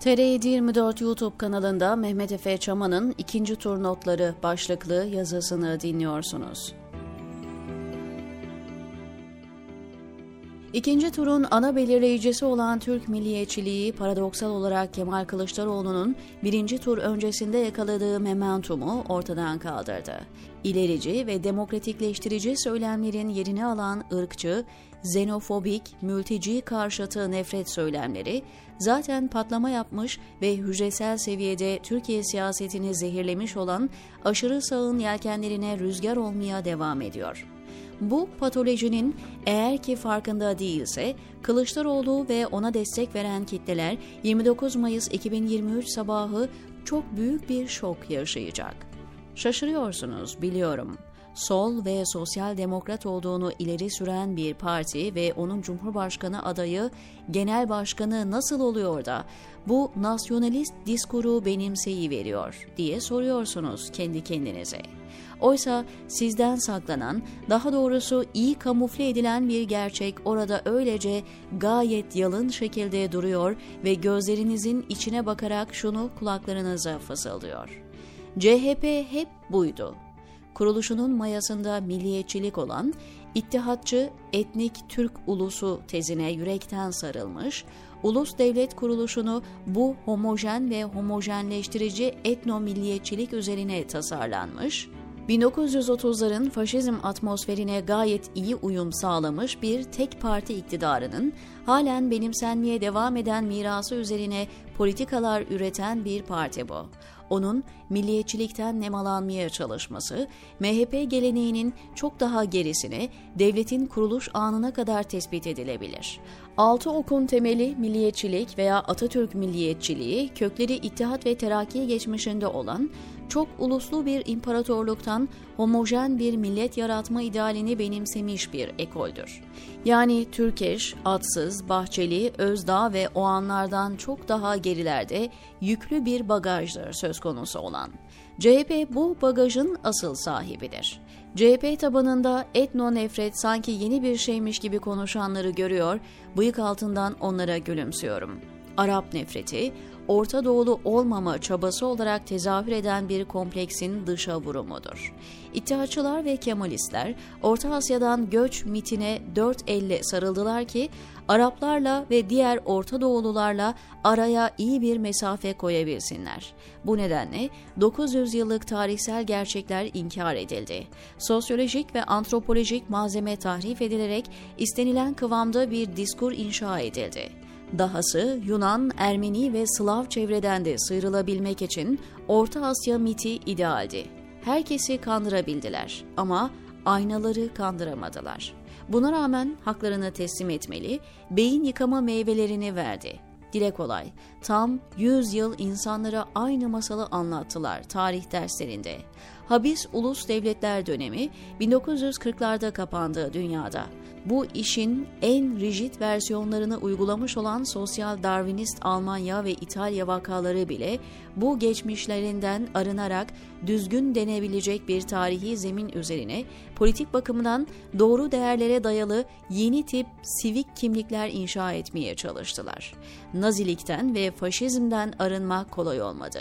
TR 24 YouTube kanalında Mehmet Efe Çaman'ın ikinci tur notları başlıklı yazısını dinliyorsunuz. İkinci turun ana belirleyicisi olan Türk milliyetçiliği paradoksal olarak Kemal Kılıçdaroğlu'nun birinci tur öncesinde yakaladığı momentumu ortadan kaldırdı. İlerici ve demokratikleştirici söylemlerin yerini alan ırkçı, xenofobik, mülteci karşıtı nefret söylemleri zaten patlama yapmış ve hücresel seviyede Türkiye siyasetini zehirlemiş olan aşırı sağın yelkenlerine rüzgar olmaya devam ediyor. Bu patolojinin eğer ki farkında değilse Kılıçdaroğlu ve ona destek veren kitleler 29 Mayıs 2023 sabahı çok büyük bir şok yaşayacak. Şaşırıyorsunuz biliyorum sol ve sosyal demokrat olduğunu ileri süren bir parti ve onun cumhurbaşkanı adayı genel başkanı nasıl oluyor da bu nasyonalist diskuru benimseyi veriyor diye soruyorsunuz kendi kendinize. Oysa sizden saklanan, daha doğrusu iyi kamufle edilen bir gerçek orada öylece gayet yalın şekilde duruyor ve gözlerinizin içine bakarak şunu kulaklarınıza fısıldıyor. CHP hep buydu kuruluşunun mayasında milliyetçilik olan İttihatçı etnik Türk ulusu tezine yürekten sarılmış, ulus devlet kuruluşunu bu homojen ve homojenleştirici etno milliyetçilik üzerine tasarlanmış, 1930'ların faşizm atmosferine gayet iyi uyum sağlamış bir tek parti iktidarının halen benimsenmeye devam eden mirası üzerine politikalar üreten bir parti bu. Onun milliyetçilikten nemalanmaya çalışması, MHP geleneğinin çok daha gerisine, devletin kuruluş anına kadar tespit edilebilir. Altı okun temeli milliyetçilik veya Atatürk milliyetçiliği, kökleri İttihat ve Terakki geçmişinde olan, çok uluslu bir imparatorluktan homojen bir millet yaratma idealini benimsemiş bir ekoldür. Yani Türkeş, Atsız, Bahçeli, Özdağ ve o anlardan çok daha gerilerde yüklü bir bagajdır söz konusu olan. CHP bu bagajın asıl sahibidir. CHP tabanında etno nefret sanki yeni bir şeymiş gibi konuşanları görüyor, bıyık altından onlara gülümsüyorum. Arap nefreti, Orta Doğulu olmama çabası olarak tezahür eden bir kompleksin dışa vurumudur. İttihatçılar ve Kemalistler Orta Asya'dan göç mitine dört elle sarıldılar ki Araplarla ve diğer Orta Doğulularla araya iyi bir mesafe koyabilsinler. Bu nedenle 900 yıllık tarihsel gerçekler inkar edildi. Sosyolojik ve antropolojik malzeme tahrif edilerek istenilen kıvamda bir diskur inşa edildi. Dahası Yunan, Ermeni ve Slav çevreden de sıyrılabilmek için Orta Asya miti idealdi. Herkesi kandırabildiler ama aynaları kandıramadılar. Buna rağmen haklarını teslim etmeli, beyin yıkama meyvelerini verdi. Dile kolay, tam 100 yıl insanlara aynı masalı anlattılar tarih derslerinde. Habis ulus devletler dönemi 1940'larda kapandı dünyada. Bu işin en rigid versiyonlarını uygulamış olan sosyal Darwinist Almanya ve İtalya vakaları bile bu geçmişlerinden arınarak düzgün denebilecek bir tarihi zemin üzerine politik bakımdan doğru değerlere dayalı yeni tip sivik kimlikler inşa etmeye çalıştılar. Nazilikten ve faşizmden arınmak kolay olmadı.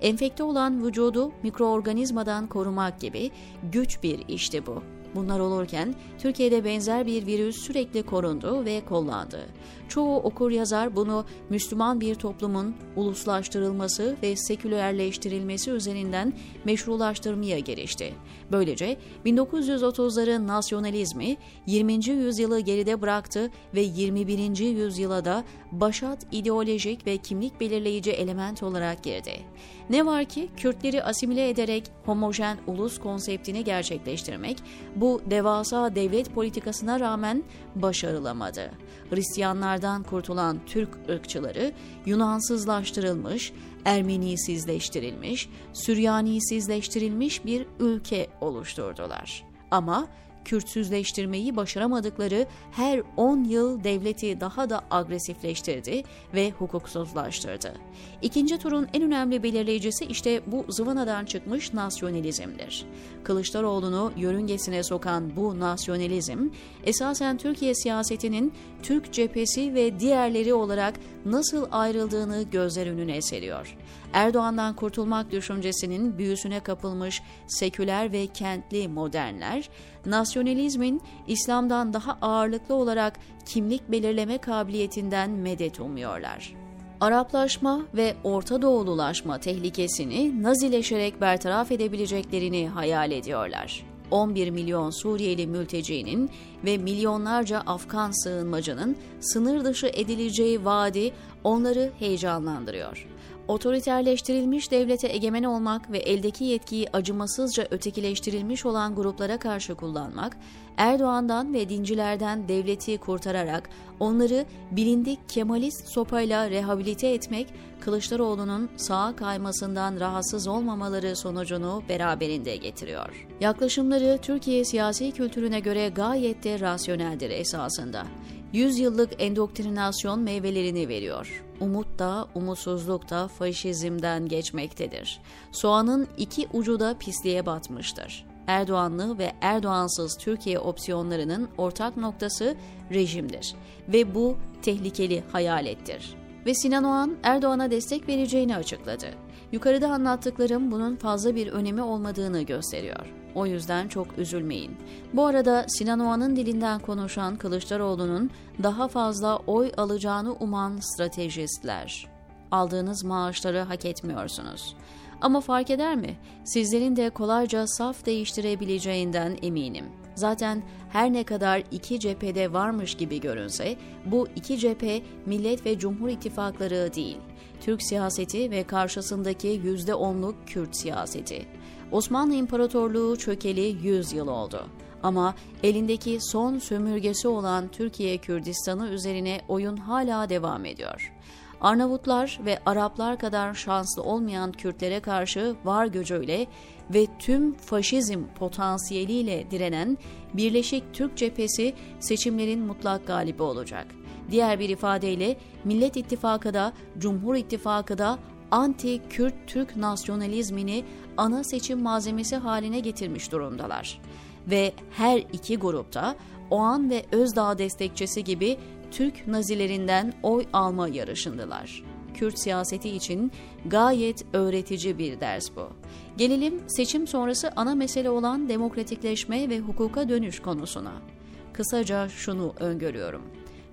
Enfekte olan vücudu mikroorganizmadan korumak gibi güç bir işti bu. Bunlar olurken Türkiye'de benzer bir virüs sürekli korundu ve kollandı. Çoğu okur yazar bunu Müslüman bir toplumun uluslaştırılması ve sekülerleştirilmesi üzerinden meşrulaştırmaya girişti. Böylece 1930'ların nasyonalizmi 20. yüzyılı geride bıraktı ve 21. yüzyıla da başat ideolojik ve kimlik belirleyici element olarak girdi. Ne var ki Kürtleri asimile ederek homojen ulus konseptini gerçekleştirmek bu devasa devlet politikasına rağmen başarılamadı. Hristiyanlardan kurtulan Türk ırkçıları Yunansızlaştırılmış, Ermenisizleştirilmiş, Süryanisizleştirilmiş bir ülke oluşturdular. Ama Kürtsüzleştirmeyi başaramadıkları her 10 yıl devleti daha da agresifleştirdi ve hukuksuzlaştırdı. İkinci turun en önemli belirleyicisi işte bu zıvanadan çıkmış nasyonalizmdir. Kılıçdaroğlu'nu yörüngesine sokan bu nasyonalizm, esasen Türkiye siyasetinin Türk cephesi ve diğerleri olarak nasıl ayrıldığını gözler önüne seriyor. Erdoğan'dan kurtulmak düşüncesinin büyüsüne kapılmış seküler ve kentli modernler, nasyonalizmin İslam'dan daha ağırlıklı olarak kimlik belirleme kabiliyetinden medet umuyorlar. Araplaşma ve Orta Doğululaşma tehlikesini nazileşerek bertaraf edebileceklerini hayal ediyorlar. 11 milyon Suriyeli mültecinin ve milyonlarca Afgan sığınmacının sınır dışı edileceği vaadi onları heyecanlandırıyor otoriterleştirilmiş devlete egemen olmak ve eldeki yetkiyi acımasızca ötekileştirilmiş olan gruplara karşı kullanmak, Erdoğan'dan ve dincilerden devleti kurtararak onları bilindik Kemalist sopayla rehabilite etmek, Kılıçdaroğlu'nun sağa kaymasından rahatsız olmamaları sonucunu beraberinde getiriyor. Yaklaşımları Türkiye siyasi kültürüne göre gayet de rasyoneldir esasında. Yüzyıllık endoktrinasyon meyvelerini veriyor. Umut da, umutsuzluk da faşizmden geçmektedir. Soğanın iki ucu da pisliğe batmıştır. Erdoğanlı ve Erdoğansız Türkiye opsiyonlarının ortak noktası rejimdir ve bu tehlikeli hayalettir. Ve Sinan Oğan Erdoğan'a destek vereceğini açıkladı. Yukarıda anlattıklarım bunun fazla bir önemi olmadığını gösteriyor. O yüzden çok üzülmeyin. Bu arada Sinan Oğan'ın dilinden konuşan Kılıçdaroğlu'nun daha fazla oy alacağını uman stratejistler. Aldığınız maaşları hak etmiyorsunuz. Ama fark eder mi? Sizlerin de kolayca saf değiştirebileceğinden eminim. Zaten her ne kadar iki cephede varmış gibi görünse, bu iki cephe Millet ve Cumhur İttifakları değil. Türk siyaseti ve karşısındaki yüzde onluk Kürt siyaseti. Osmanlı İmparatorluğu çökeli 100 yıl oldu. Ama elindeki son sömürgesi olan Türkiye Kürdistan'ı üzerine oyun hala devam ediyor. Arnavutlar ve Araplar kadar şanslı olmayan Kürtlere karşı var gücüyle ve tüm faşizm potansiyeliyle direnen Birleşik Türk Cephesi seçimlerin mutlak galibi olacak. Diğer bir ifadeyle Millet İttifakı da Cumhur İttifakı da anti-Kürt Türk nasyonalizmini ana seçim malzemesi haline getirmiş durumdalar. Ve her iki grupta Oğan ve Özdağ destekçisi gibi Türk nazilerinden oy alma yarışındılar. Kürt siyaseti için gayet öğretici bir ders bu. Gelelim seçim sonrası ana mesele olan demokratikleşme ve hukuka dönüş konusuna. Kısaca şunu öngörüyorum.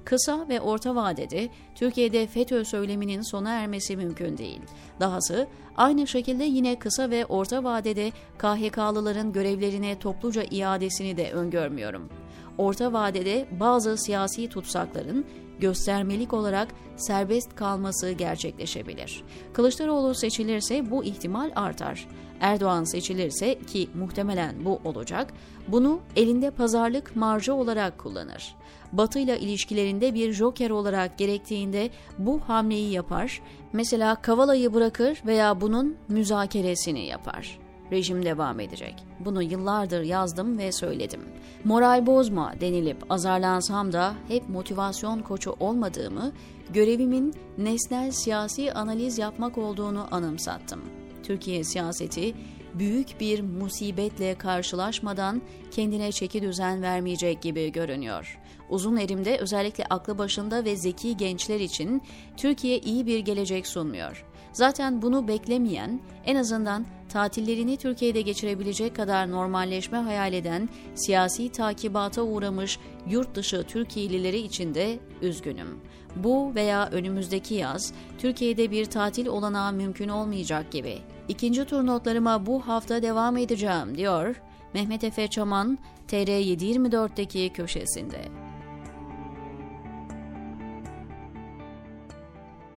Kısa ve orta vadede Türkiye'de FETÖ söyleminin sona ermesi mümkün değil. Dahası aynı şekilde yine kısa ve orta vadede KHK'lıların görevlerine topluca iadesini de öngörmüyorum. Orta vadede bazı siyasi tutsakların göstermelik olarak serbest kalması gerçekleşebilir. Kılıçdaroğlu seçilirse bu ihtimal artar. Erdoğan seçilirse ki muhtemelen bu olacak, bunu elinde pazarlık marjı olarak kullanır. Batı ile ilişkilerinde bir joker olarak gerektiğinde bu hamleyi yapar, mesela Kavala'yı bırakır veya bunun müzakeresini yapar rejim devam edecek. Bunu yıllardır yazdım ve söyledim. Moral bozma denilip azarlansam da hep motivasyon koçu olmadığımı, görevimin nesnel siyasi analiz yapmak olduğunu anımsattım. Türkiye siyaseti büyük bir musibetle karşılaşmadan kendine çeki düzen vermeyecek gibi görünüyor. Uzun erimde özellikle aklı başında ve zeki gençler için Türkiye iyi bir gelecek sunmuyor. Zaten bunu beklemeyen, en azından tatillerini Türkiye'de geçirebilecek kadar normalleşme hayal eden, siyasi takibata uğramış yurt dışı Türkiye'lileri için de üzgünüm. Bu veya önümüzdeki yaz Türkiye'de bir tatil olanağı mümkün olmayacak gibi. İkinci tur notlarıma bu hafta devam edeceğim diyor Mehmet Efe Çaman TR724'deki köşesinde.